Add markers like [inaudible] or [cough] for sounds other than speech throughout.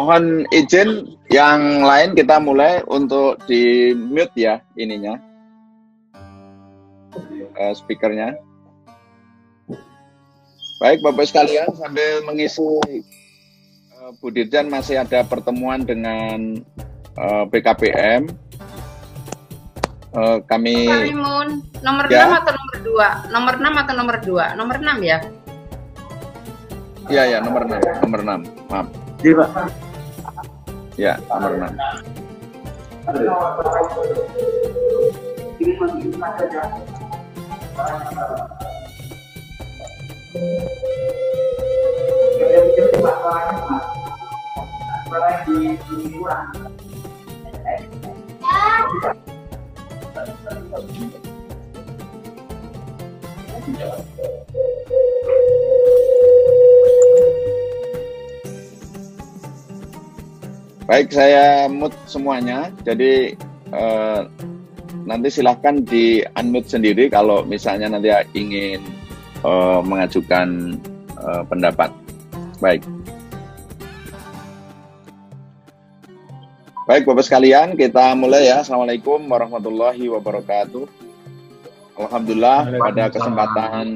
Mohon izin yang lain kita mulai untuk di mute ya ininya uh, speakernya. Baik Bapak sekalian sambil mengisi uh, Bu Dirjan masih ada pertemuan dengan uh, BKPM. Uh, kami Kalimun, nomor ya. 6 atau nomor 2? Nomor 6 atau nomor 2? Nomor 6 ya? Iya ya, nomor 6, nomor 6. Maaf. Iya, Pak. Ya, nomor 6. Baik, saya mute semuanya. Jadi eh, nanti silahkan di unmute sendiri kalau misalnya nanti ingin eh, mengajukan eh, pendapat. Baik. Baik, Bapak sekalian, kita mulai ya. Assalamualaikum warahmatullahi wabarakatuh. Alhamdulillah pada kesempatan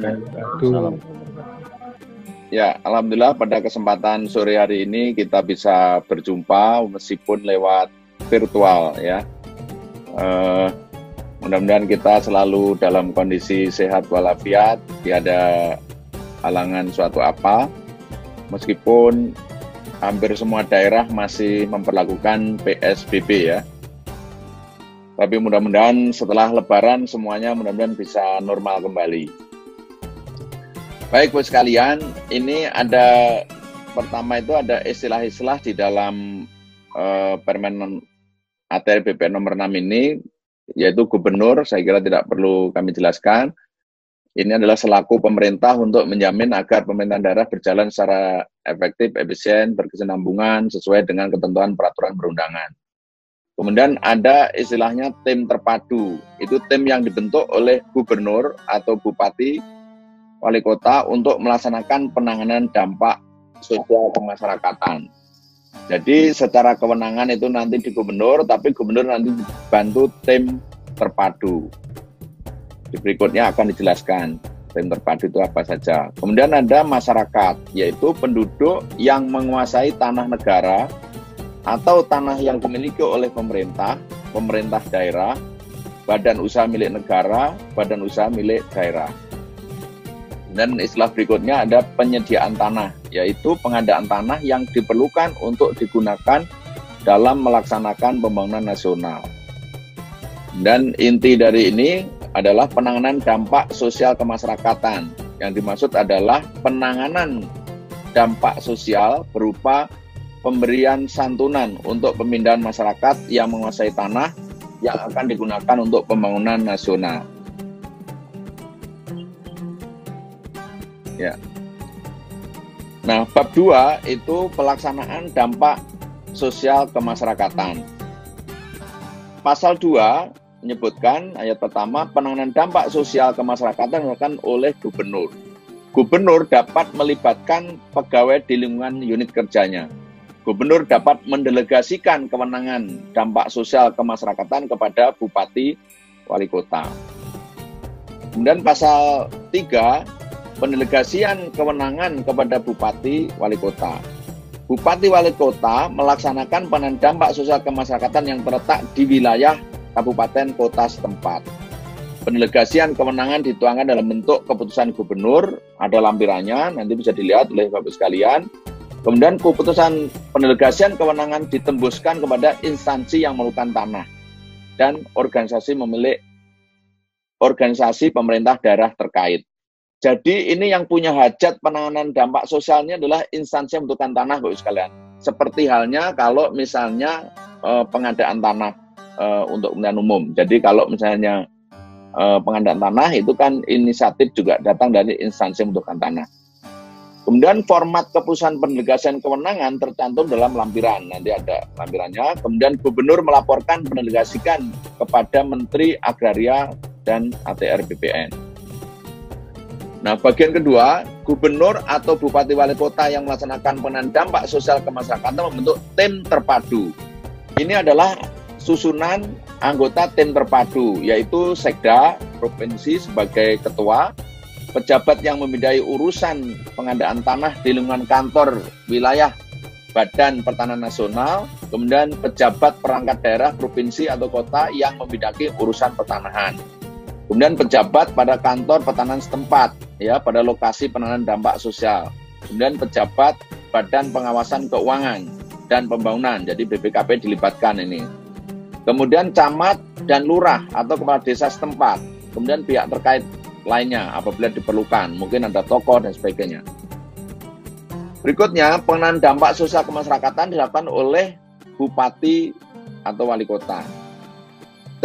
Ya, alhamdulillah pada kesempatan sore hari ini kita bisa berjumpa meskipun lewat virtual ya. Uh, mudah-mudahan kita selalu dalam kondisi sehat walafiat, tiada halangan suatu apa. Meskipun hampir semua daerah masih memperlakukan PSBB ya. Tapi mudah-mudahan setelah lebaran semuanya mudah-mudahan bisa normal kembali. Baik Bu sekalian, ini ada pertama itu ada istilah-istilah di dalam uh, Permen ATR BP nomor 6 ini yaitu gubernur, saya kira tidak perlu kami jelaskan. Ini adalah selaku pemerintah untuk menjamin agar pemerintahan daerah berjalan secara efektif, efisien, berkesinambungan sesuai dengan ketentuan peraturan perundangan. Kemudian ada istilahnya tim terpadu. Itu tim yang dibentuk oleh gubernur atau bupati wali kota untuk melaksanakan penanganan dampak sosial kemasyarakatan. Jadi secara kewenangan itu nanti di gubernur, tapi gubernur nanti dibantu tim terpadu. Di berikutnya akan dijelaskan tim terpadu itu apa saja. Kemudian ada masyarakat, yaitu penduduk yang menguasai tanah negara atau tanah yang dimiliki oleh pemerintah, pemerintah daerah, badan usaha milik negara, badan usaha milik daerah. Dan istilah berikutnya ada penyediaan tanah, yaitu pengadaan tanah yang diperlukan untuk digunakan dalam melaksanakan pembangunan nasional. Dan inti dari ini adalah penanganan dampak sosial kemasyarakatan. Yang dimaksud adalah penanganan dampak sosial berupa pemberian santunan untuk pemindahan masyarakat yang menguasai tanah yang akan digunakan untuk pembangunan nasional. Ya. Nah, bab 2 itu pelaksanaan dampak sosial kemasyarakatan. Pasal 2 menyebutkan ayat pertama penanganan dampak sosial kemasyarakatan dilakukan oleh gubernur. Gubernur dapat melibatkan pegawai di lingkungan unit kerjanya. Gubernur dapat mendelegasikan kewenangan dampak sosial kemasyarakatan kepada bupati wali kota. Kemudian pasal 3 pendelegasian kewenangan kepada bupati wali kota. Bupati wali kota melaksanakan penanganan dampak sosial kemasyarakatan yang terletak di wilayah kabupaten kota setempat. Pendelegasian kewenangan dituangkan dalam bentuk keputusan gubernur, ada lampirannya, nanti bisa dilihat oleh Bapak sekalian. Kemudian keputusan pendelegasian kewenangan ditembuskan kepada instansi yang memerlukan tanah dan organisasi memilik organisasi pemerintah daerah terkait. Jadi ini yang punya hajat penanganan dampak sosialnya adalah instansi yang membutuhkan tanah, Bapak sekalian. Seperti halnya kalau misalnya eh, pengadaan tanah eh, untuk kepentingan umum. Jadi kalau misalnya eh, pengadaan tanah itu kan inisiatif juga datang dari instansi yang membutuhkan tanah. Kemudian format keputusan pendelegasian kewenangan tercantum dalam lampiran. Nanti ada lampirannya. Kemudian gubernur melaporkan pendelegasikan kepada Menteri Agraria dan ATR BPN. Nah, bagian kedua, gubernur atau bupati wali kota yang melaksanakan penanganan dampak sosial kemasyarakatan membentuk tim terpadu. Ini adalah susunan anggota tim terpadu, yaitu Sekda Provinsi sebagai ketua, pejabat yang membidangi urusan pengadaan tanah di lingkungan kantor wilayah Badan Pertanahan Nasional, kemudian pejabat perangkat daerah provinsi atau kota yang membidangi urusan pertanahan. Kemudian pejabat pada kantor pertanahan setempat, ya pada lokasi penanganan dampak sosial. Kemudian pejabat Badan Pengawasan Keuangan dan Pembangunan, jadi BPKP dilibatkan ini. Kemudian camat dan lurah atau kepala desa setempat. Kemudian pihak terkait lainnya apabila diperlukan, mungkin ada tokoh dan sebagainya. Berikutnya, penanganan dampak sosial kemasyarakatan dilakukan oleh bupati atau wali kota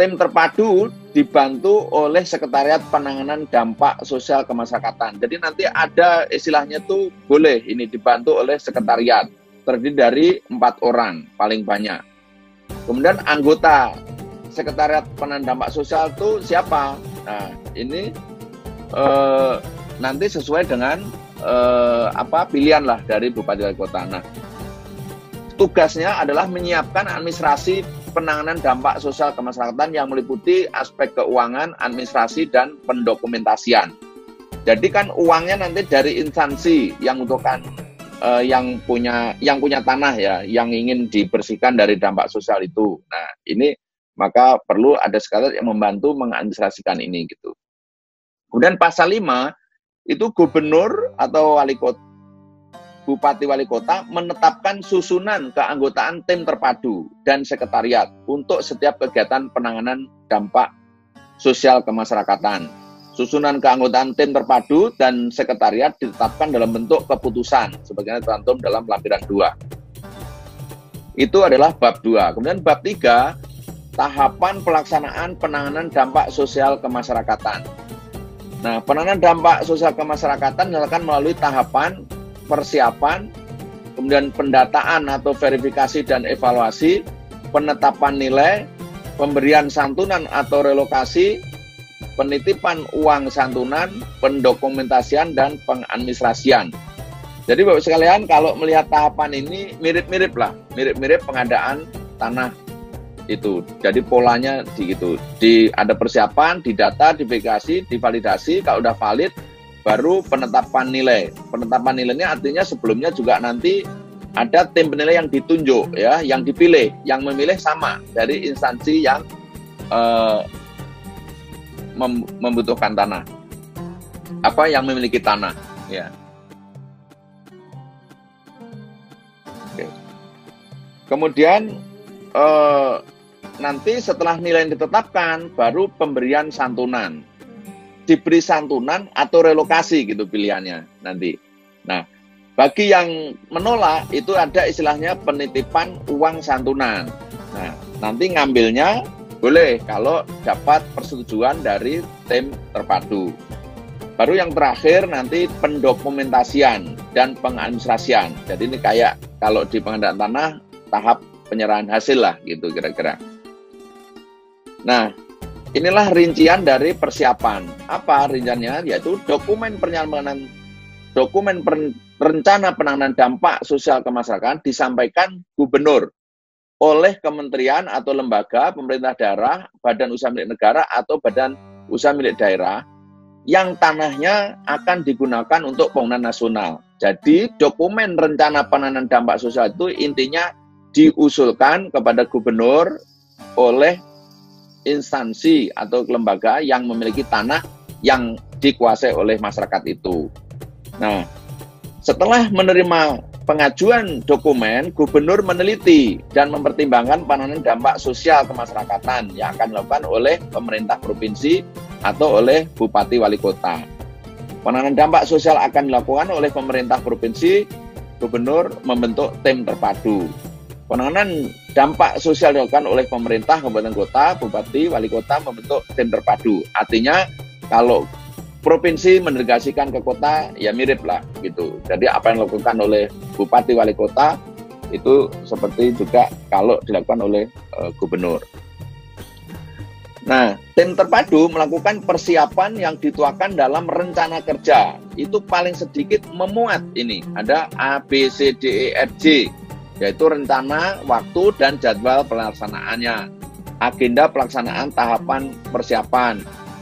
tim terpadu dibantu oleh Sekretariat Penanganan Dampak Sosial Kemasyarakatan. Jadi nanti ada istilahnya tuh boleh ini dibantu oleh sekretariat terdiri dari empat orang paling banyak. Kemudian anggota Sekretariat Penanganan Dampak Sosial itu siapa? Nah ini eh, nanti sesuai dengan eh, apa pilihan lah dari Bupati Wali Kota. Nah tugasnya adalah menyiapkan administrasi penanganan dampak sosial kemasyarakatan yang meliputi aspek keuangan, administrasi, dan pendokumentasian. Jadi kan uangnya nanti dari instansi yang untukkan eh, yang punya yang punya tanah ya, yang ingin dibersihkan dari dampak sosial itu. Nah ini maka perlu ada sekali yang membantu mengadministrasikan ini gitu. Kemudian pasal 5 itu gubernur atau wali kota Bupati Wali Kota menetapkan susunan keanggotaan tim terpadu dan sekretariat untuk setiap kegiatan penanganan dampak sosial kemasyarakatan. Susunan keanggotaan tim terpadu dan sekretariat ditetapkan dalam bentuk keputusan sebagaimana tercantum dalam lampiran 2. Itu adalah bab 2. Kemudian bab 3, tahapan pelaksanaan penanganan dampak sosial kemasyarakatan. Nah, penanganan dampak sosial kemasyarakatan dilakukan melalui tahapan persiapan, kemudian pendataan atau verifikasi dan evaluasi, penetapan nilai, pemberian santunan atau relokasi, penitipan uang santunan, pendokumentasian, dan pengadministrasian. Jadi Bapak sekalian kalau melihat tahapan ini mirip-mirip lah, mirip-mirip pengadaan tanah itu. Jadi polanya di itu, di ada persiapan, didata, diverifikasi, divalidasi, kalau udah valid baru penetapan nilai. Penetapan nilainya artinya sebelumnya juga nanti ada tim penilai yang ditunjuk ya, yang dipilih, yang memilih sama dari instansi yang uh, mem membutuhkan tanah. Apa yang memiliki tanah, ya. Oke. Kemudian uh, nanti setelah nilai yang ditetapkan baru pemberian santunan diberi santunan atau relokasi gitu pilihannya nanti. Nah, bagi yang menolak itu ada istilahnya penitipan uang santunan. Nah, nanti ngambilnya boleh kalau dapat persetujuan dari tim terpadu. Baru yang terakhir nanti pendokumentasian dan pengadministrasian. Jadi ini kayak kalau di pengadaan tanah tahap penyerahan hasil lah gitu kira-kira. Nah, Inilah rincian dari persiapan. Apa rinciannya? Yaitu dokumen penyampaian dokumen rencana penanganan dampak sosial kemasyarakatan disampaikan gubernur oleh kementerian atau lembaga pemerintah daerah, badan usaha milik negara atau badan usaha milik daerah yang tanahnya akan digunakan untuk pembangunan nasional. Jadi dokumen rencana penanganan dampak sosial itu intinya diusulkan kepada gubernur oleh instansi atau lembaga yang memiliki tanah yang dikuasai oleh masyarakat itu. Nah, setelah menerima pengajuan dokumen, gubernur meneliti dan mempertimbangkan penanganan dampak sosial kemasyarakatan yang akan dilakukan oleh pemerintah provinsi atau oleh bupati wali kota. Penanganan dampak sosial akan dilakukan oleh pemerintah provinsi, gubernur membentuk tim terpadu. Penanganan dampak sosial dilakukan oleh pemerintah, kabupaten kota, bupati, wali kota membentuk tim terpadu. Artinya kalau provinsi mendelegasikan ke kota ya mirip lah gitu. Jadi apa yang dilakukan oleh bupati, wali kota itu seperti juga kalau dilakukan oleh uh, gubernur. Nah, tim terpadu melakukan persiapan yang dituakan dalam rencana kerja. Itu paling sedikit memuat ini. Ada A, B, C, D, E, F, G. Yaitu rencana, waktu, dan jadwal pelaksanaannya. Agenda pelaksanaan tahapan persiapan.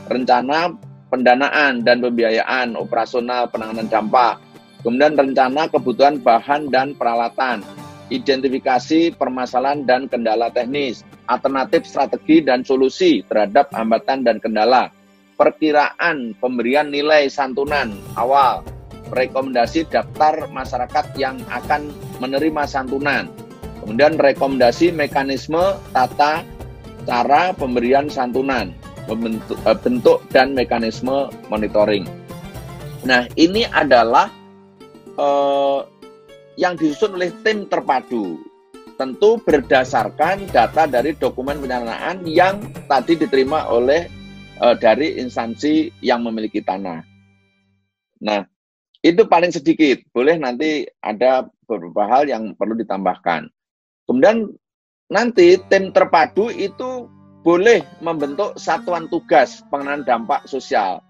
Rencana pendanaan dan pembiayaan operasional penanganan dampak. Kemudian rencana kebutuhan bahan dan peralatan. Identifikasi permasalahan dan kendala teknis alternatif strategi dan solusi terhadap hambatan dan kendala, perkiraan pemberian nilai santunan awal, rekomendasi daftar masyarakat yang akan menerima santunan, kemudian rekomendasi mekanisme tata cara pemberian santunan, bentuk, eh, bentuk dan mekanisme monitoring. Nah, ini adalah eh, yang disusun oleh tim terpadu tentu berdasarkan data dari dokumen penyanaan yang tadi diterima oleh uh, dari instansi yang memiliki tanah. Nah, itu paling sedikit. Boleh nanti ada beberapa hal yang perlu ditambahkan. Kemudian nanti tim terpadu itu boleh membentuk satuan tugas pengenalan dampak sosial.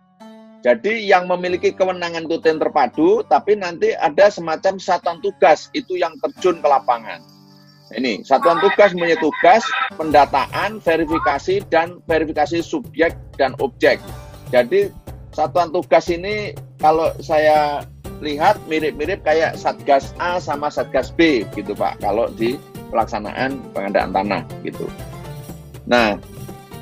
Jadi yang memiliki kewenangan itu tim terpadu, tapi nanti ada semacam satuan tugas itu yang terjun ke lapangan. Ini satuan tugas punya tugas pendataan, verifikasi dan verifikasi subjek dan objek. Jadi satuan tugas ini kalau saya lihat mirip-mirip kayak Satgas A sama Satgas B gitu Pak kalau di pelaksanaan pengadaan tanah gitu. Nah,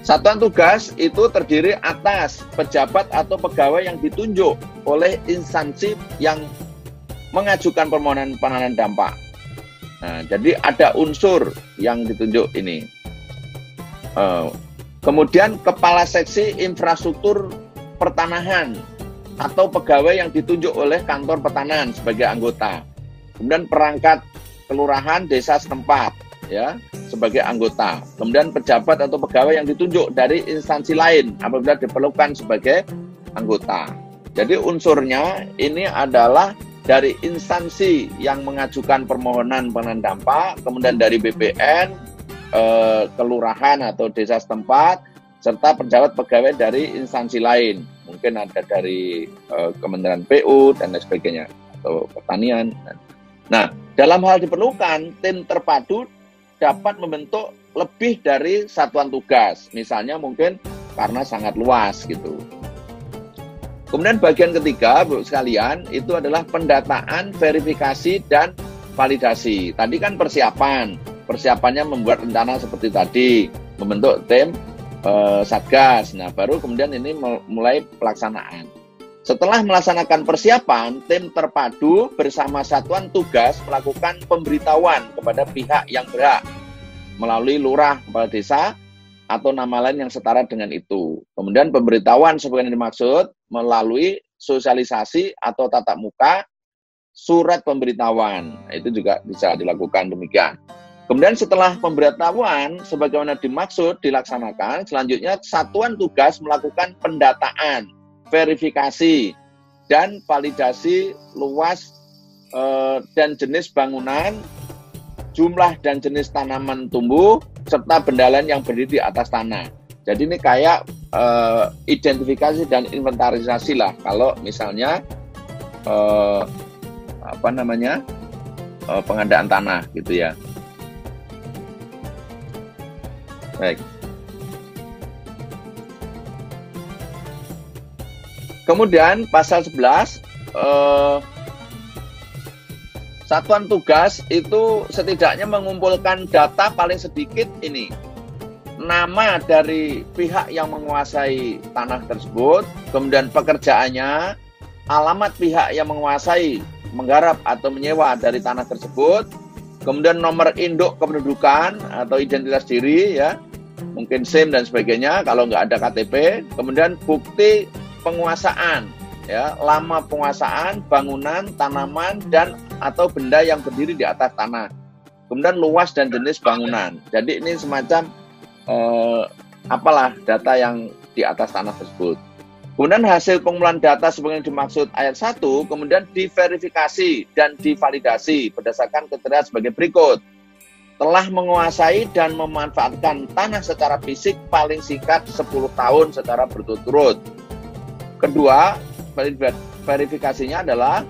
satuan tugas itu terdiri atas pejabat atau pegawai yang ditunjuk oleh instansi yang mengajukan permohonan penanganan dampak Nah, jadi ada unsur yang ditunjuk ini. Uh, kemudian kepala seksi infrastruktur pertanahan atau pegawai yang ditunjuk oleh kantor pertanahan sebagai anggota. Kemudian perangkat kelurahan desa setempat ya sebagai anggota. Kemudian pejabat atau pegawai yang ditunjuk dari instansi lain apabila diperlukan sebagai anggota. Jadi unsurnya ini adalah dari instansi yang mengajukan permohonan pengenalan dampak, kemudian dari BPN, eh, kelurahan atau desa setempat, serta pejabat pegawai dari instansi lain. Mungkin ada dari eh, Kementerian PU dan lain sebagainya, atau pertanian. Nah, dalam hal diperlukan, tim terpadu dapat membentuk lebih dari satuan tugas. Misalnya mungkin karena sangat luas gitu. Kemudian bagian ketiga, Bu sekalian, itu adalah pendataan, verifikasi, dan validasi. Tadi kan persiapan. Persiapannya membuat rencana seperti tadi, membentuk tim eh, Satgas. Nah, baru kemudian ini mulai pelaksanaan. Setelah melaksanakan persiapan, tim terpadu bersama satuan tugas melakukan pemberitahuan kepada pihak yang berhak melalui lurah kepala desa atau nama lain yang setara dengan itu. Kemudian pemberitahuan sebagai yang dimaksud melalui sosialisasi atau tatap muka, surat pemberitahuan. Itu juga bisa dilakukan demikian. Kemudian setelah pemberitahuan sebagaimana dimaksud dilaksanakan, selanjutnya satuan tugas melakukan pendataan, verifikasi, dan validasi luas eh, dan jenis bangunan, jumlah dan jenis tanaman tumbuh, serta benda lain yang berdiri di atas tanah. Jadi ini kayak uh, identifikasi dan inventarisasi lah kalau misalnya uh, apa namanya uh, pengadaan tanah gitu ya. Baik. Kemudian pasal 11 uh, Satuan tugas itu setidaknya mengumpulkan data paling sedikit ini. Nama dari pihak yang menguasai tanah tersebut, kemudian pekerjaannya, alamat pihak yang menguasai, menggarap atau menyewa dari tanah tersebut, kemudian nomor induk kependudukan atau identitas diri ya, mungkin SIM dan sebagainya kalau nggak ada KTP, kemudian bukti penguasaan ya, lama penguasaan, bangunan, tanaman dan atau benda yang berdiri di atas tanah. Kemudian luas dan jenis bangunan. Jadi ini semacam eh, apalah data yang di atas tanah tersebut. Kemudian hasil pengumpulan data sebagai dimaksud ayat 1 kemudian diverifikasi dan divalidasi berdasarkan kriteria sebagai berikut. Telah menguasai dan memanfaatkan tanah secara fisik paling singkat 10 tahun secara berturut-turut. Kedua, verifikasinya adalah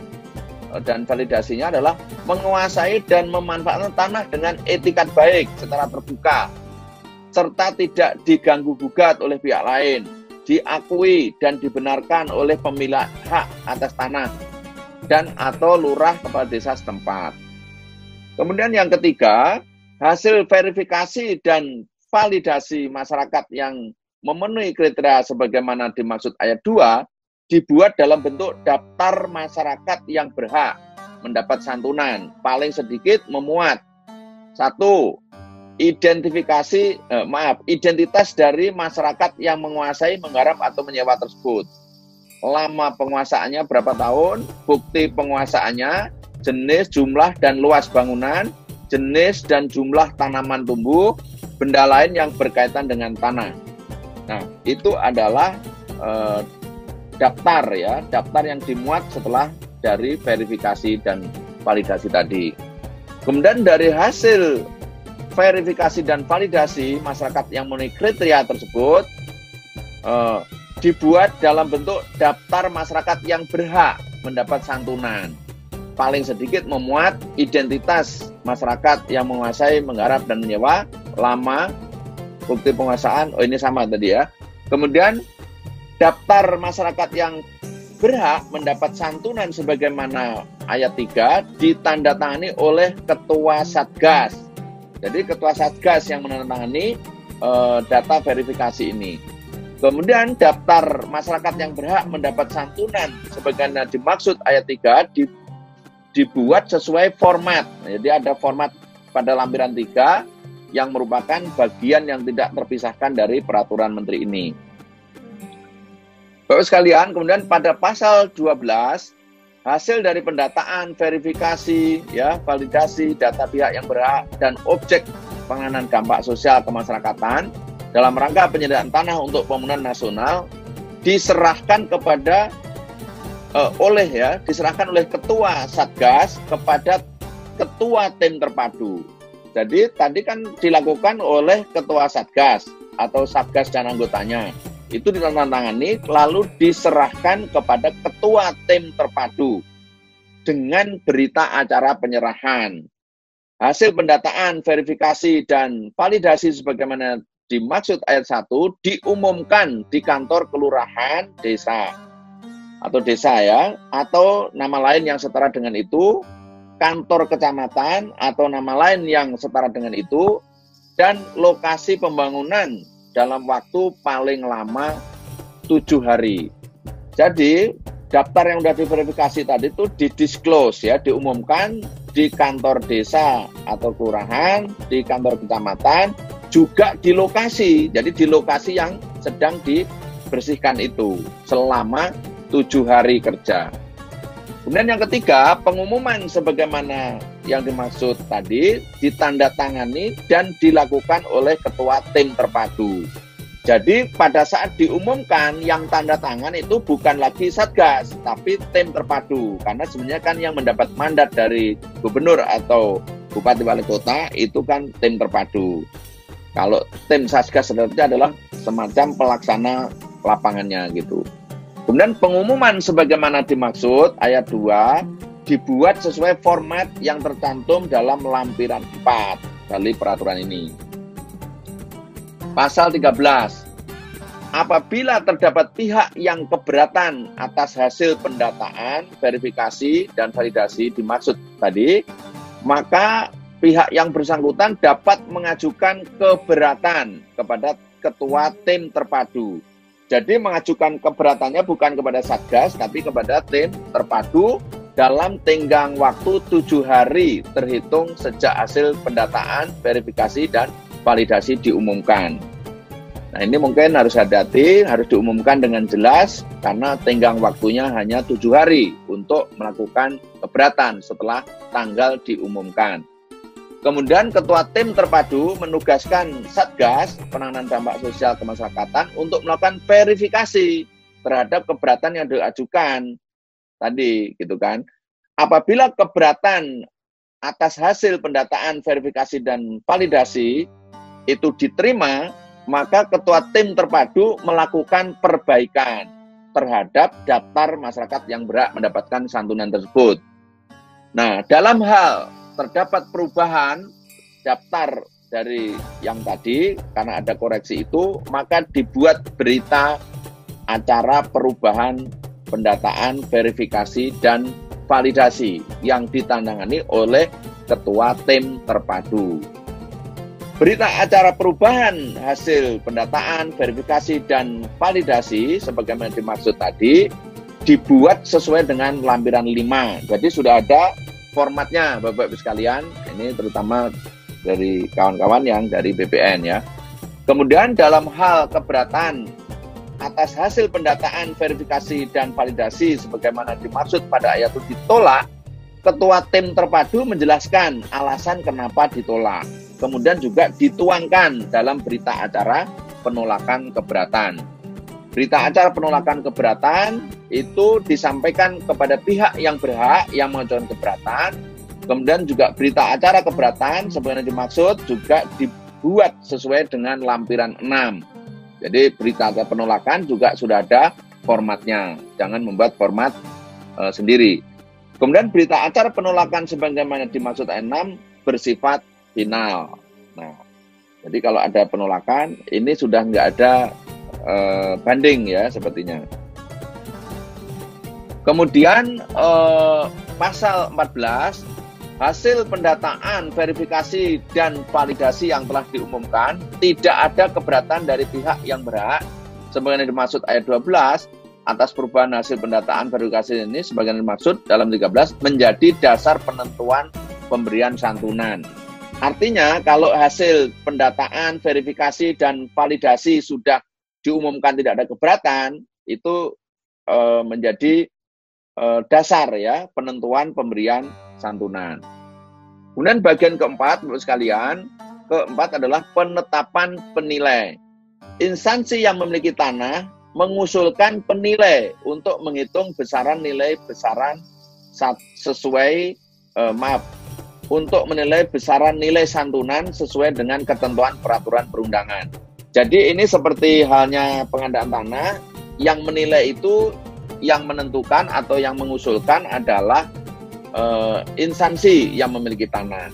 dan validasinya adalah menguasai dan memanfaatkan tanah dengan etikat baik secara terbuka serta tidak diganggu gugat oleh pihak lain, diakui dan dibenarkan oleh pemilik hak atas tanah dan atau lurah kepala desa setempat. Kemudian yang ketiga, hasil verifikasi dan validasi masyarakat yang memenuhi kriteria sebagaimana dimaksud ayat 2 dibuat dalam bentuk daftar masyarakat yang berhak mendapat santunan. Paling sedikit memuat satu identifikasi eh, maaf identitas dari masyarakat yang menguasai, menggarap atau menyewa tersebut. Lama penguasaannya berapa tahun, bukti penguasaannya, jenis, jumlah dan luas bangunan, jenis dan jumlah tanaman tumbuh, benda lain yang berkaitan dengan tanah. Nah, itu adalah eh, daftar ya, daftar yang dimuat setelah dari verifikasi dan validasi tadi. Kemudian dari hasil verifikasi dan validasi masyarakat yang memenuhi kriteria tersebut eh, dibuat dalam bentuk daftar masyarakat yang berhak mendapat santunan. Paling sedikit memuat identitas masyarakat yang menguasai, menggarap dan menyewa, lama, bukti penguasaan, oh ini sama tadi ya. Kemudian daftar masyarakat yang berhak mendapat santunan sebagaimana ayat 3 ditandatangani oleh ketua Satgas. Jadi ketua Satgas yang menandatangani e, data verifikasi ini. Kemudian daftar masyarakat yang berhak mendapat santunan sebagaimana dimaksud ayat 3 di, dibuat sesuai format. Jadi ada format pada lampiran 3 yang merupakan bagian yang tidak terpisahkan dari peraturan menteri ini. Bapak sekalian, kemudian pada pasal 12 hasil dari pendataan, verifikasi, ya, validasi data pihak yang berhak dan objek penanganan dampak sosial kemasyarakatan dalam rangka penyediaan tanah untuk pembangunan nasional diserahkan kepada uh, oleh ya, diserahkan oleh ketua Satgas kepada ketua tim terpadu. Jadi tadi kan dilakukan oleh ketua Satgas atau Satgas dan anggotanya itu ditandatangani lalu diserahkan kepada ketua tim terpadu dengan berita acara penyerahan. Hasil pendataan, verifikasi, dan validasi sebagaimana dimaksud ayat 1 diumumkan di kantor kelurahan desa atau desa ya, atau nama lain yang setara dengan itu, kantor kecamatan atau nama lain yang setara dengan itu, dan lokasi pembangunan dalam waktu paling lama tujuh hari. Jadi daftar yang sudah diverifikasi tadi itu didisclose ya, diumumkan di kantor desa atau kelurahan, di kantor kecamatan, juga di lokasi. Jadi di lokasi yang sedang dibersihkan itu selama tujuh hari kerja. Kemudian yang ketiga, pengumuman sebagaimana yang dimaksud tadi ditandatangani dan dilakukan oleh ketua tim terpadu. Jadi pada saat diumumkan yang tanda tangan itu bukan lagi satgas, tapi tim terpadu. Karena sebenarnya kan yang mendapat mandat dari gubernur atau bupati wali kota itu kan tim terpadu. Kalau tim satgas sebenarnya adalah semacam pelaksana lapangannya gitu. Kemudian pengumuman sebagaimana dimaksud ayat 2 dibuat sesuai format yang tercantum dalam lampiran 4 dari peraturan ini. Pasal 13. Apabila terdapat pihak yang keberatan atas hasil pendataan, verifikasi, dan validasi dimaksud tadi, maka pihak yang bersangkutan dapat mengajukan keberatan kepada ketua tim terpadu jadi mengajukan keberatannya bukan kepada Satgas, tapi kepada tim terpadu dalam tenggang waktu tujuh hari terhitung sejak hasil pendataan, verifikasi, dan validasi diumumkan. Nah ini mungkin harus hati-hati, harus diumumkan dengan jelas karena tenggang waktunya hanya tujuh hari untuk melakukan keberatan setelah tanggal diumumkan. Kemudian ketua tim terpadu menugaskan Satgas penanganan dampak sosial kemasyarakatan untuk melakukan verifikasi terhadap keberatan yang diajukan tadi gitu kan. Apabila keberatan atas hasil pendataan, verifikasi, dan validasi itu diterima, maka ketua tim terpadu melakukan perbaikan terhadap daftar masyarakat yang berhak mendapatkan santunan tersebut. Nah, dalam hal terdapat perubahan daftar dari yang tadi karena ada koreksi itu, maka dibuat berita acara perubahan pendataan, verifikasi, dan validasi yang ditandangani oleh ketua tim terpadu. Berita acara perubahan hasil pendataan, verifikasi, dan validasi sebagaimana dimaksud tadi dibuat sesuai dengan lampiran 5. Jadi sudah ada formatnya Bapak-Ibu sekalian, ini terutama dari kawan-kawan yang dari BPN ya. Kemudian dalam hal keberatan atas hasil pendataan, verifikasi, dan validasi sebagaimana dimaksud pada ayat itu ditolak, Ketua Tim Terpadu menjelaskan alasan kenapa ditolak kemudian juga dituangkan dalam berita acara penolakan keberatan. Berita acara penolakan keberatan itu disampaikan kepada pihak yang berhak yang mengajukan keberatan. Kemudian juga berita acara keberatan sebenarnya dimaksud juga dibuat sesuai dengan lampiran 6. Jadi berita acara penolakan juga sudah ada formatnya. Jangan membuat format e, sendiri. Kemudian berita acara penolakan sebagaimana dimaksud ayat 6 bersifat final. Nah, jadi kalau ada penolakan, ini sudah nggak ada eh, banding ya sepertinya. Kemudian eh, pasal 14 hasil pendataan, verifikasi dan validasi yang telah diumumkan tidak ada keberatan dari pihak yang berhak sebagaimana dimaksud ayat 12 atas perubahan hasil pendataan verifikasi ini sebagaimana dimaksud dalam 13 menjadi dasar penentuan pemberian santunan. Artinya kalau hasil pendataan, verifikasi, dan validasi sudah diumumkan tidak ada keberatan, itu e, menjadi e, dasar ya penentuan pemberian santunan. Kemudian bagian keempat, menurut sekalian, keempat adalah penetapan penilai. Instansi yang memiliki tanah mengusulkan penilai untuk menghitung besaran nilai besaran sesuai eh, maaf untuk menilai besaran nilai santunan sesuai dengan ketentuan peraturan perundangan. Jadi ini seperti halnya pengadaan tanah, yang menilai itu yang menentukan atau yang mengusulkan adalah e, instansi yang memiliki tanah.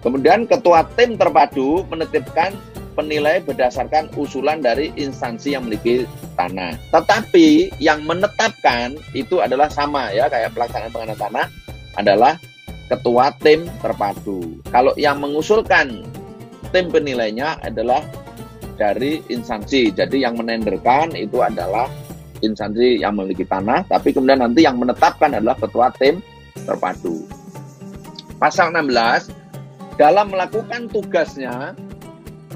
Kemudian ketua tim terpadu menetapkan penilai berdasarkan usulan dari instansi yang memiliki tanah. Tetapi yang menetapkan itu adalah sama ya kayak pelaksanaan pengadaan tanah adalah ketua tim terpadu. Kalau yang mengusulkan tim penilainya adalah dari instansi. Jadi yang menenderkan itu adalah instansi yang memiliki tanah, tapi kemudian nanti yang menetapkan adalah ketua tim terpadu. Pasal 16, dalam melakukan tugasnya,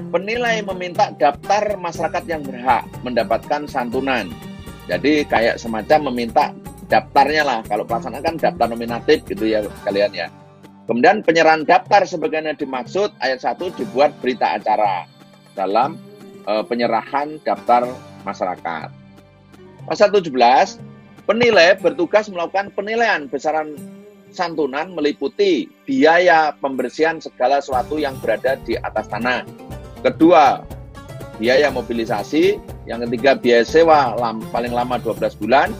penilai meminta daftar masyarakat yang berhak mendapatkan santunan. Jadi kayak semacam meminta daftarnya lah. Kalau pelaksanaan kan daftar nominatif gitu ya kalian ya. Kemudian penyerahan daftar sebagaimana dimaksud ayat 1 dibuat berita acara dalam e, penyerahan daftar masyarakat. Pasal 17, penilai bertugas melakukan penilaian besaran santunan meliputi biaya pembersihan segala sesuatu yang berada di atas tanah. Kedua, biaya mobilisasi. Yang ketiga, biaya sewa paling lama 12 bulan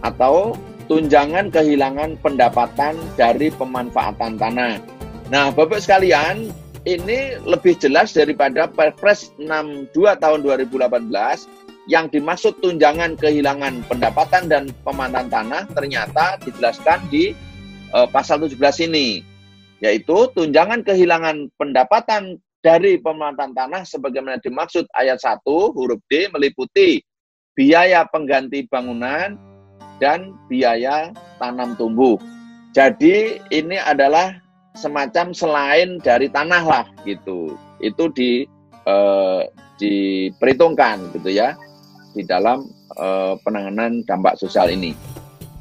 atau tunjangan kehilangan pendapatan dari pemanfaatan tanah. Nah, Bapak sekalian, ini lebih jelas daripada Perpres 62 tahun 2018 yang dimaksud tunjangan kehilangan pendapatan dan pemanfaatan tanah ternyata dijelaskan di uh, pasal 17 ini yaitu tunjangan kehilangan pendapatan dari pemanfaatan tanah sebagaimana dimaksud ayat 1 huruf D meliputi biaya pengganti bangunan, dan biaya tanam tumbuh. Jadi ini adalah semacam selain dari tanah lah gitu. Itu di eh, diperhitungkan gitu ya di dalam eh, penanganan dampak sosial ini.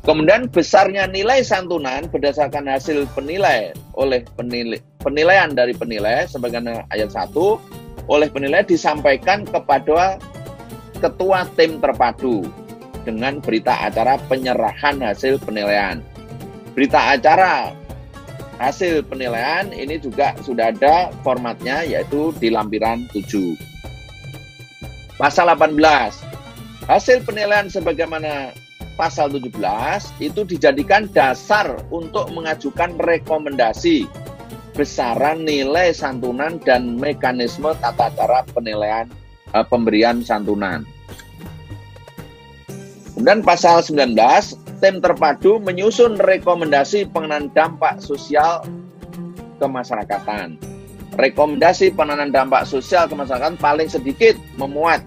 Kemudian besarnya nilai santunan berdasarkan hasil penilai oleh penilai, penilaian dari penilai sebagaimana ayat 1 oleh penilai disampaikan kepada ketua tim terpadu dengan berita acara penyerahan hasil penilaian. Berita acara hasil penilaian ini juga sudah ada formatnya yaitu di lampiran 7. Pasal 18. Hasil penilaian sebagaimana pasal 17 itu dijadikan dasar untuk mengajukan rekomendasi besaran nilai santunan dan mekanisme tata cara penilaian uh, pemberian santunan. Kemudian pasal 19, tim terpadu menyusun rekomendasi pengenaan dampak sosial kemasyarakatan. Rekomendasi penanganan dampak sosial kemasyarakatan paling sedikit memuat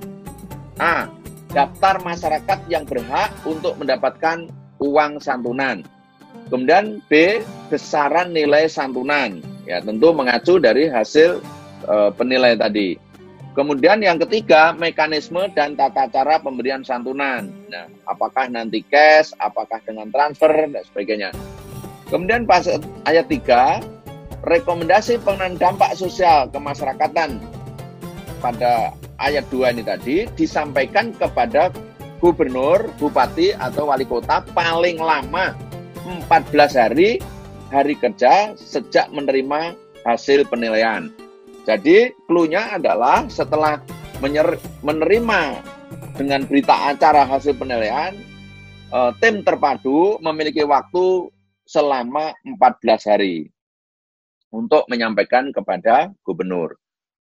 A. Daftar masyarakat yang berhak untuk mendapatkan uang santunan. Kemudian B. Besaran nilai santunan. Ya, tentu mengacu dari hasil e, penilaian tadi. Kemudian yang ketiga, mekanisme dan tata cara pemberian santunan. Nah, apakah nanti cash, apakah dengan transfer, dan sebagainya. Kemudian pas ayat 3, rekomendasi pengenaan dampak sosial kemasyarakatan pada ayat 2 ini tadi disampaikan kepada gubernur, bupati, atau wali kota paling lama 14 hari hari kerja sejak menerima hasil penilaian. Jadi, clue-nya adalah setelah menerima dengan berita acara hasil penilaian, eh, tim terpadu memiliki waktu selama 14 hari untuk menyampaikan kepada gubernur.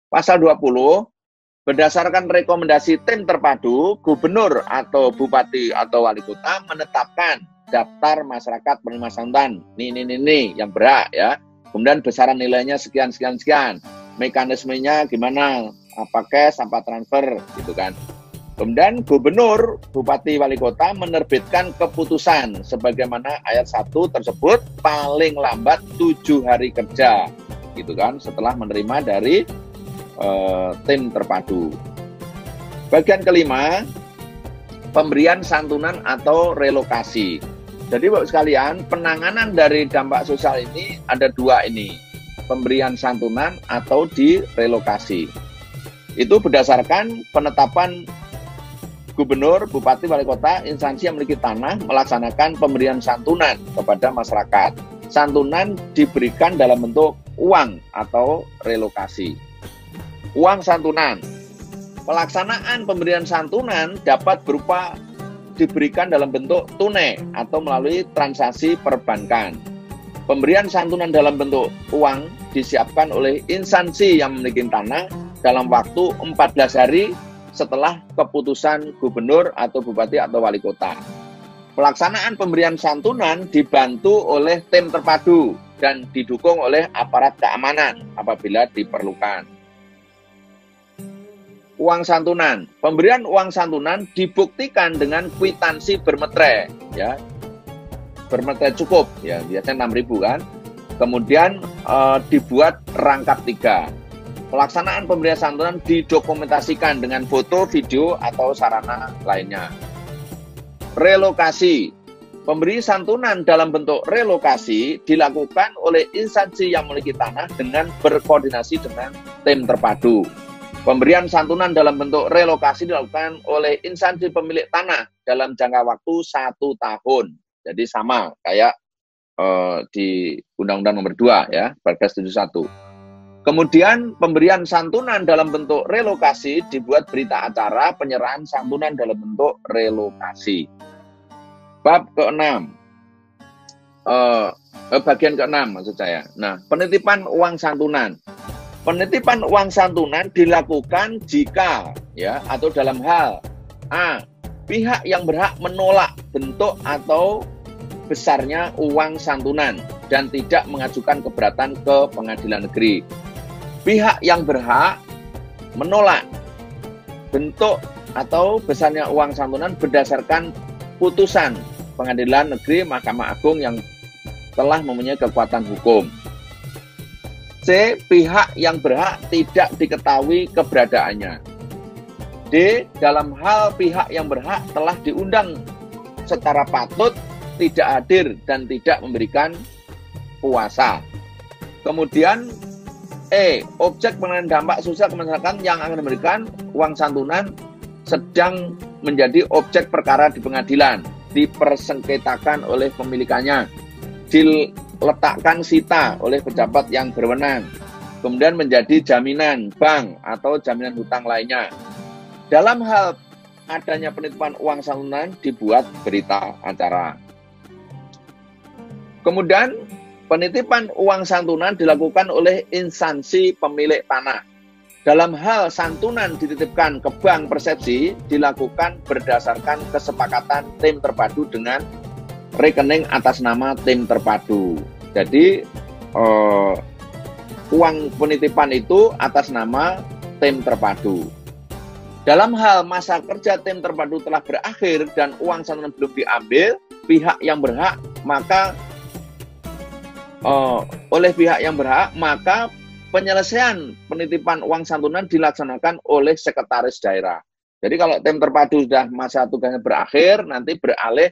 Pasal 20, berdasarkan rekomendasi tim terpadu, gubernur atau bupati atau wali kota menetapkan daftar masyarakat penerima santunan. Nih, nih, nih, nih, yang berat ya. Kemudian besaran nilainya sekian, sekian, sekian. Mekanismenya gimana? Apa cash, apa transfer, gitu kan. Kemudian gubernur, bupati, wali kota menerbitkan keputusan sebagaimana ayat 1 tersebut paling lambat tujuh hari kerja, gitu kan, setelah menerima dari uh, tim terpadu. Bagian kelima, pemberian santunan atau relokasi. Jadi Bapak sekalian, penanganan dari dampak sosial ini ada dua ini, pemberian santunan atau direlokasi. Itu berdasarkan penetapan gubernur, bupati, wali kota, instansi yang memiliki tanah melaksanakan pemberian santunan kepada masyarakat. Santunan diberikan dalam bentuk uang atau relokasi. Uang santunan. Pelaksanaan pemberian santunan dapat berupa diberikan dalam bentuk tunai atau melalui transaksi perbankan. Pemberian santunan dalam bentuk uang disiapkan oleh instansi yang memiliki tanah dalam waktu 14 hari setelah keputusan gubernur atau bupati atau wali kota. Pelaksanaan pemberian santunan dibantu oleh tim terpadu dan didukung oleh aparat keamanan apabila diperlukan uang santunan. Pemberian uang santunan dibuktikan dengan kwitansi bermetre, ya. Bermetre cukup, ya, biasanya 6.000 kan. Kemudian e, dibuat rangkap tiga. Pelaksanaan pemberian santunan didokumentasikan dengan foto, video, atau sarana lainnya. Relokasi. Pemberi santunan dalam bentuk relokasi dilakukan oleh instansi yang memiliki tanah dengan berkoordinasi dengan tim terpadu Pemberian santunan dalam bentuk relokasi dilakukan oleh instansi pemilik tanah dalam jangka waktu satu tahun. Jadi sama kayak uh, di Undang-Undang Nomor 2 ya, Perpres 71. Kemudian pemberian santunan dalam bentuk relokasi dibuat berita acara penyerahan santunan dalam bentuk relokasi. Bab ke-6. Uh, bagian ke-6 maksud saya. Nah, penitipan uang santunan. Penitipan uang santunan dilakukan jika ya atau dalam hal A. Pihak yang berhak menolak bentuk atau besarnya uang santunan dan tidak mengajukan keberatan ke pengadilan negeri. Pihak yang berhak menolak bentuk atau besarnya uang santunan berdasarkan putusan pengadilan negeri Mahkamah Agung yang telah mempunyai kekuatan hukum. C. Pihak yang berhak tidak diketahui keberadaannya. D. Dalam hal pihak yang berhak telah diundang secara patut, tidak hadir dan tidak memberikan puasa. Kemudian E. Objek pengenaan dampak sosial kemasyarakatan yang akan memberikan uang santunan sedang menjadi objek perkara di pengadilan, dipersengketakan oleh pemilikannya diletakkan sita oleh pejabat yang berwenang. Kemudian menjadi jaminan bank atau jaminan hutang lainnya. Dalam hal adanya penitipan uang santunan dibuat berita acara. Kemudian penitipan uang santunan dilakukan oleh instansi pemilik tanah. Dalam hal santunan dititipkan ke bank persepsi dilakukan berdasarkan kesepakatan tim terpadu dengan rekening atas nama tim terpadu. Jadi eh, uang penitipan itu atas nama tim terpadu. Dalam hal masa kerja tim terpadu telah berakhir dan uang santunan belum diambil, pihak yang berhak maka uh, oleh pihak yang berhak maka penyelesaian penitipan uang santunan dilaksanakan oleh sekretaris daerah. Jadi kalau tim terpadu sudah masa tugasnya berakhir, nanti beralih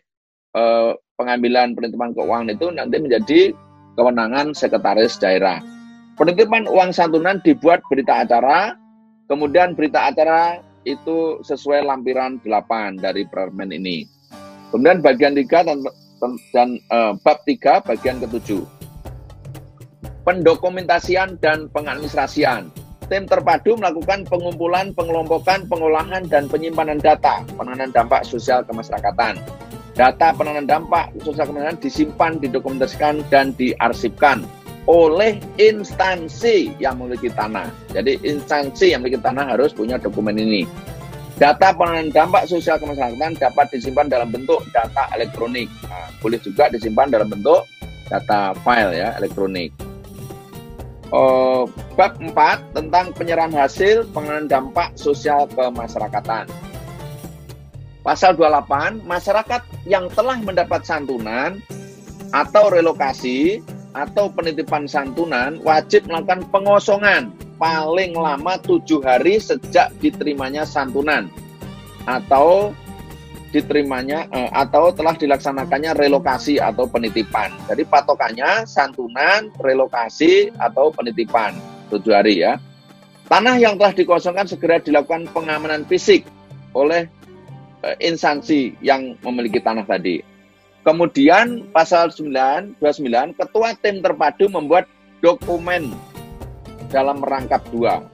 eh, pengambilan penitipan keuangan itu nanti menjadi kewenangan sekretaris daerah. Penitipan uang santunan dibuat berita acara, kemudian berita acara itu sesuai lampiran 8 dari permen ini. Kemudian bagian 3 dan, dan eh, bab 3 bagian ke-7 pendokumentasian dan pengadministrasian. Tim terpadu melakukan pengumpulan, pengelompokan, pengolahan, dan penyimpanan data penanganan dampak sosial kemasyarakatan. Data penanganan dampak sosial kemasyarakatan disimpan, didokumentasikan, dan diarsipkan oleh instansi yang memiliki tanah. Jadi instansi yang memiliki tanah harus punya dokumen ini. Data penanganan dampak sosial kemasyarakatan dapat disimpan dalam bentuk data elektronik. Nah, boleh juga disimpan dalam bentuk data file ya elektronik uh, bab 4 tentang penyerahan hasil pengenalan dampak sosial kemasyarakatan. Pasal 28, masyarakat yang telah mendapat santunan atau relokasi atau penitipan santunan wajib melakukan pengosongan paling lama tujuh hari sejak diterimanya santunan atau diterimanya eh, atau telah dilaksanakannya relokasi atau penitipan. Jadi patokannya santunan, relokasi atau penitipan tujuh hari ya. Tanah yang telah dikosongkan segera dilakukan pengamanan fisik oleh eh, instansi yang memiliki tanah tadi. Kemudian pasal 9, 29, ketua tim terpadu membuat dokumen dalam merangkap dua.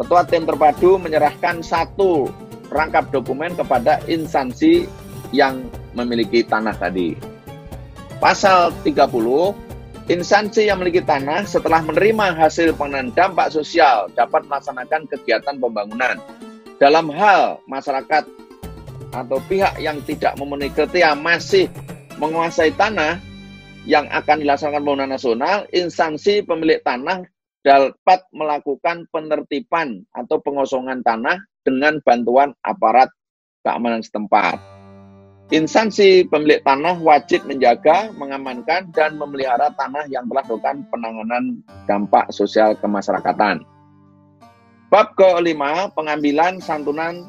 Ketua tim terpadu menyerahkan satu rangkap dokumen kepada instansi yang memiliki tanah tadi. Pasal 30, instansi yang memiliki tanah setelah menerima hasil pengenalan dampak sosial dapat melaksanakan kegiatan pembangunan. Dalam hal masyarakat atau pihak yang tidak memenuhi kriteria masih menguasai tanah yang akan dilaksanakan pembangunan nasional, instansi pemilik tanah dapat melakukan penertiban atau pengosongan tanah dengan bantuan aparat keamanan setempat. Instansi pemilik tanah wajib menjaga, mengamankan, dan memelihara tanah yang telah dilakukan penanganan dampak sosial kemasyarakatan. Bab kelima, pengambilan santunan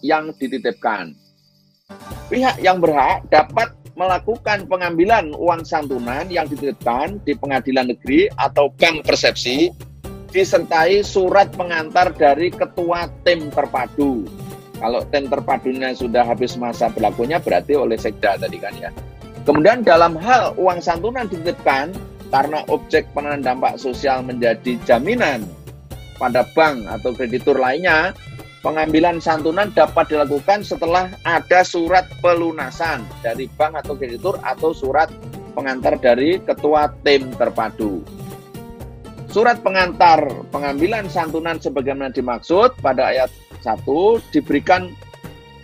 yang dititipkan. Pihak yang berhak dapat melakukan pengambilan uang santunan yang dititipkan di pengadilan negeri atau bank persepsi disertai surat pengantar dari ketua tim terpadu. Kalau tim terpadunya sudah habis masa berlakunya berarti oleh sekda tadi kan ya. Kemudian dalam hal uang santunan dititipkan karena objek penanganan dampak sosial menjadi jaminan pada bank atau kreditur lainnya, pengambilan santunan dapat dilakukan setelah ada surat pelunasan dari bank atau kreditur atau surat pengantar dari ketua tim terpadu. Surat pengantar pengambilan santunan sebagaimana dimaksud pada ayat 1 diberikan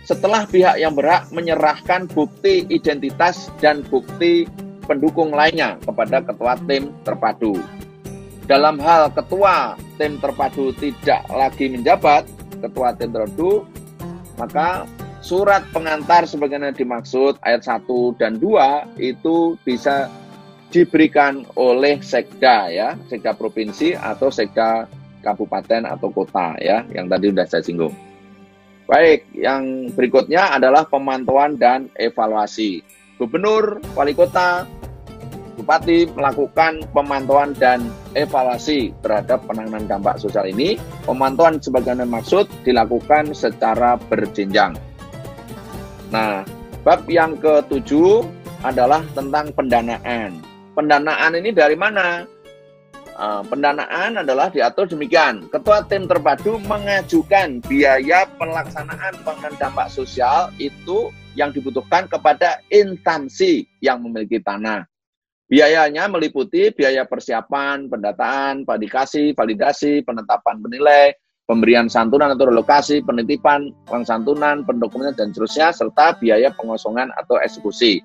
setelah pihak yang berhak menyerahkan bukti identitas dan bukti pendukung lainnya kepada ketua tim terpadu. Dalam hal ketua tim terpadu tidak lagi menjabat, ketua tim terpadu, maka surat pengantar sebagaimana dimaksud ayat 1 dan 2 itu bisa diberikan oleh sekda ya, sekda provinsi atau sekda kabupaten atau kota ya, yang tadi sudah saya singgung. Baik, yang berikutnya adalah pemantauan dan evaluasi. Gubernur, wali kota, bupati melakukan pemantauan dan evaluasi terhadap penanganan dampak sosial ini. Pemantauan sebagaimana maksud dilakukan secara berjenjang. Nah, bab yang ketujuh adalah tentang pendanaan. pendanaan ini dari mana? Uh, pendanaan adalah diatur demikian. Ketua tim terpadu mengajukan biaya pelaksanaan pengenalan dampak sosial itu yang dibutuhkan kepada instansi yang memiliki tanah. Biayanya meliputi biaya persiapan, pendataan, validasi, validasi, penetapan penilai, pemberian santunan atau relokasi, penitipan, uang santunan, pendokumenan, dan seterusnya, serta biaya pengosongan atau eksekusi.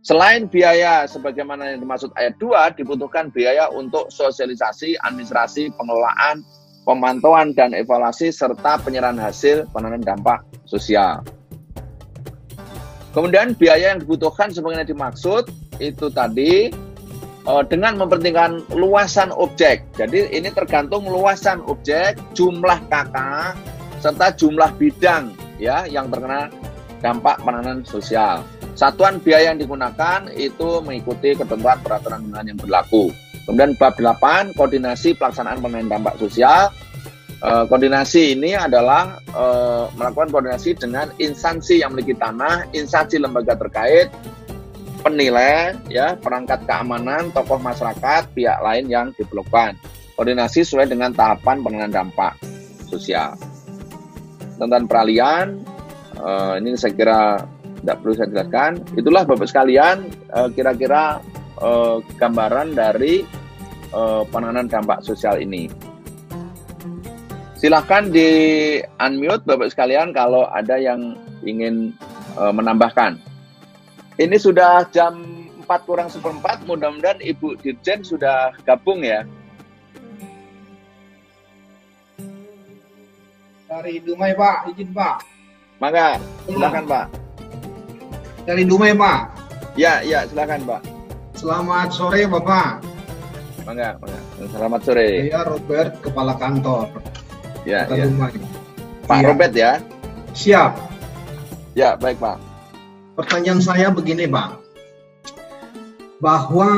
Selain biaya sebagaimana yang dimaksud ayat 2, dibutuhkan biaya untuk sosialisasi, administrasi, pengelolaan, pemantauan dan evaluasi serta penyerahan hasil penanganan dampak sosial. Kemudian biaya yang dibutuhkan sebagaimana dimaksud itu tadi eh, dengan mempertimbangkan luasan objek. Jadi ini tergantung luasan objek, jumlah kakak, serta jumlah bidang ya yang terkena dampak penanganan sosial. Satuan biaya yang digunakan itu mengikuti ketentuan peraturan undangan yang berlaku. Kemudian bab 8, koordinasi pelaksanaan pengendalian dampak sosial. E, koordinasi ini adalah e, melakukan koordinasi dengan instansi yang memiliki tanah, instansi lembaga terkait, penilai, ya, perangkat keamanan, tokoh masyarakat, pihak lain yang diperlukan. Koordinasi sesuai dengan tahapan pengendalian dampak sosial. Tentang peralihan, e, ini saya kira tidak perlu saya jelaskan. Itulah Bapak sekalian eh, kira-kira uh, gambaran dari uh, penanganan dampak sosial ini. Silahkan di unmute Bapak sekalian kalau ada yang ingin uh, menambahkan. Ini sudah jam 4 kurang seperempat, mudah-mudahan Ibu Dirjen sudah gabung ya. Dari Dumai Pak, izin Pak. Maka, silakan Pak. Dari Dumai, Pak. Ya, ya, silakan, Pak. Selamat sore, Bapak. Mangga, mangga. Selamat sore. Saya Robert, kepala kantor. Ya, ya. Dumai. Pak ya. Robert ya. Siap. Ya, baik, Pak. Pertanyaan saya begini, Pak. Bahwa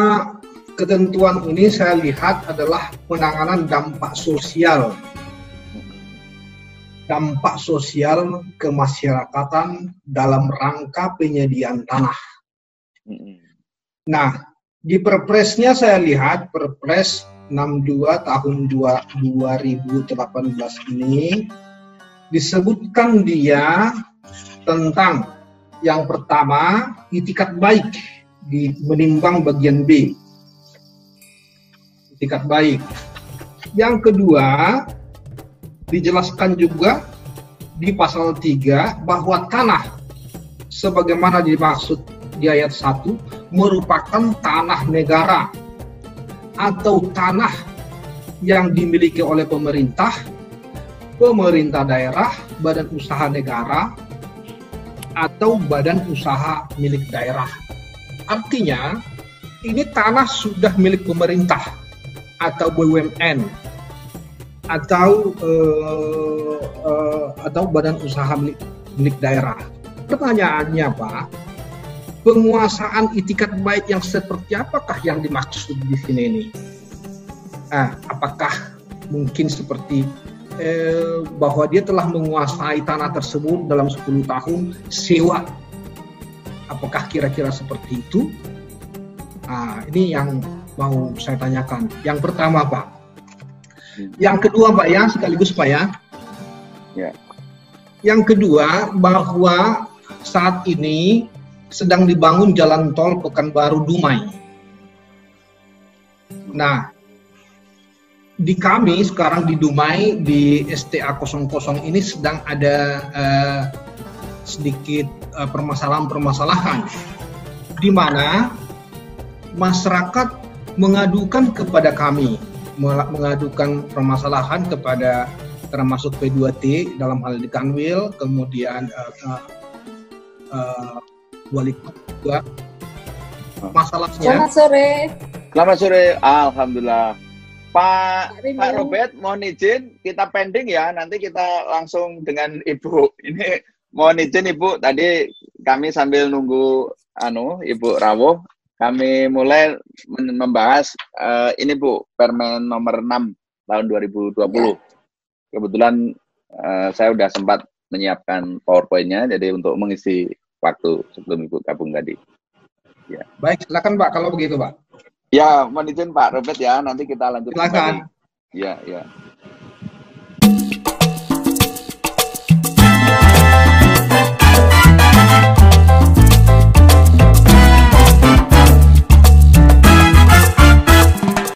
ketentuan ini saya lihat adalah penanganan dampak sosial dampak sosial kemasyarakatan dalam rangka penyediaan tanah. Nah, di perpresnya saya lihat perpres 62 tahun 2018 ini disebutkan dia tentang yang pertama itikat baik di menimbang bagian B. Itikat baik. Yang kedua, dijelaskan juga di pasal 3 bahwa tanah sebagaimana dimaksud di ayat 1 merupakan tanah negara atau tanah yang dimiliki oleh pemerintah, pemerintah daerah, badan usaha negara, atau badan usaha milik daerah. Artinya, ini tanah sudah milik pemerintah atau BUMN atau uh, uh, atau badan usaha milik, milik daerah. Pertanyaannya Pak, penguasaan itikat baik yang seperti apakah yang dimaksud di sini ini? Nah, apakah mungkin seperti eh, bahwa dia telah menguasai tanah tersebut dalam 10 tahun sewa? Apakah kira-kira seperti itu? Nah, ini yang mau saya tanyakan. Yang pertama Pak, yang kedua Pak ya, sekaligus Pak ya. Ya. Yang kedua bahwa saat ini sedang dibangun jalan tol Pekanbaru Dumai. Nah, di kami sekarang di Dumai di STA 00 ini sedang ada uh, sedikit uh, permasalahan-permasalahan di mana masyarakat mengadukan kepada kami mengadukan permasalahan kepada termasuk P2T dalam hal di Kanwil, kemudian uh, uh, uh, wali kota. Masalahnya. Selamat sore. Selamat sore. Alhamdulillah. Pak Pak Robert, mohon izin kita pending ya. Nanti kita langsung dengan Ibu. [laughs] Ini mohon izin Ibu. Tadi kami sambil nunggu anu Ibu Rawuh kami mulai membahas uh, ini Bu, Permen nomor 6 tahun 2020. Ya. Kebetulan uh, saya sudah sempat menyiapkan PowerPoint-nya jadi untuk mengisi waktu sebelum Ibu gabung tadi. Ya. Baik, silakan Pak kalau begitu Pak. Ya, mohon izin Pak Robert ya, nanti kita lanjut. Silakan. Ya, ya.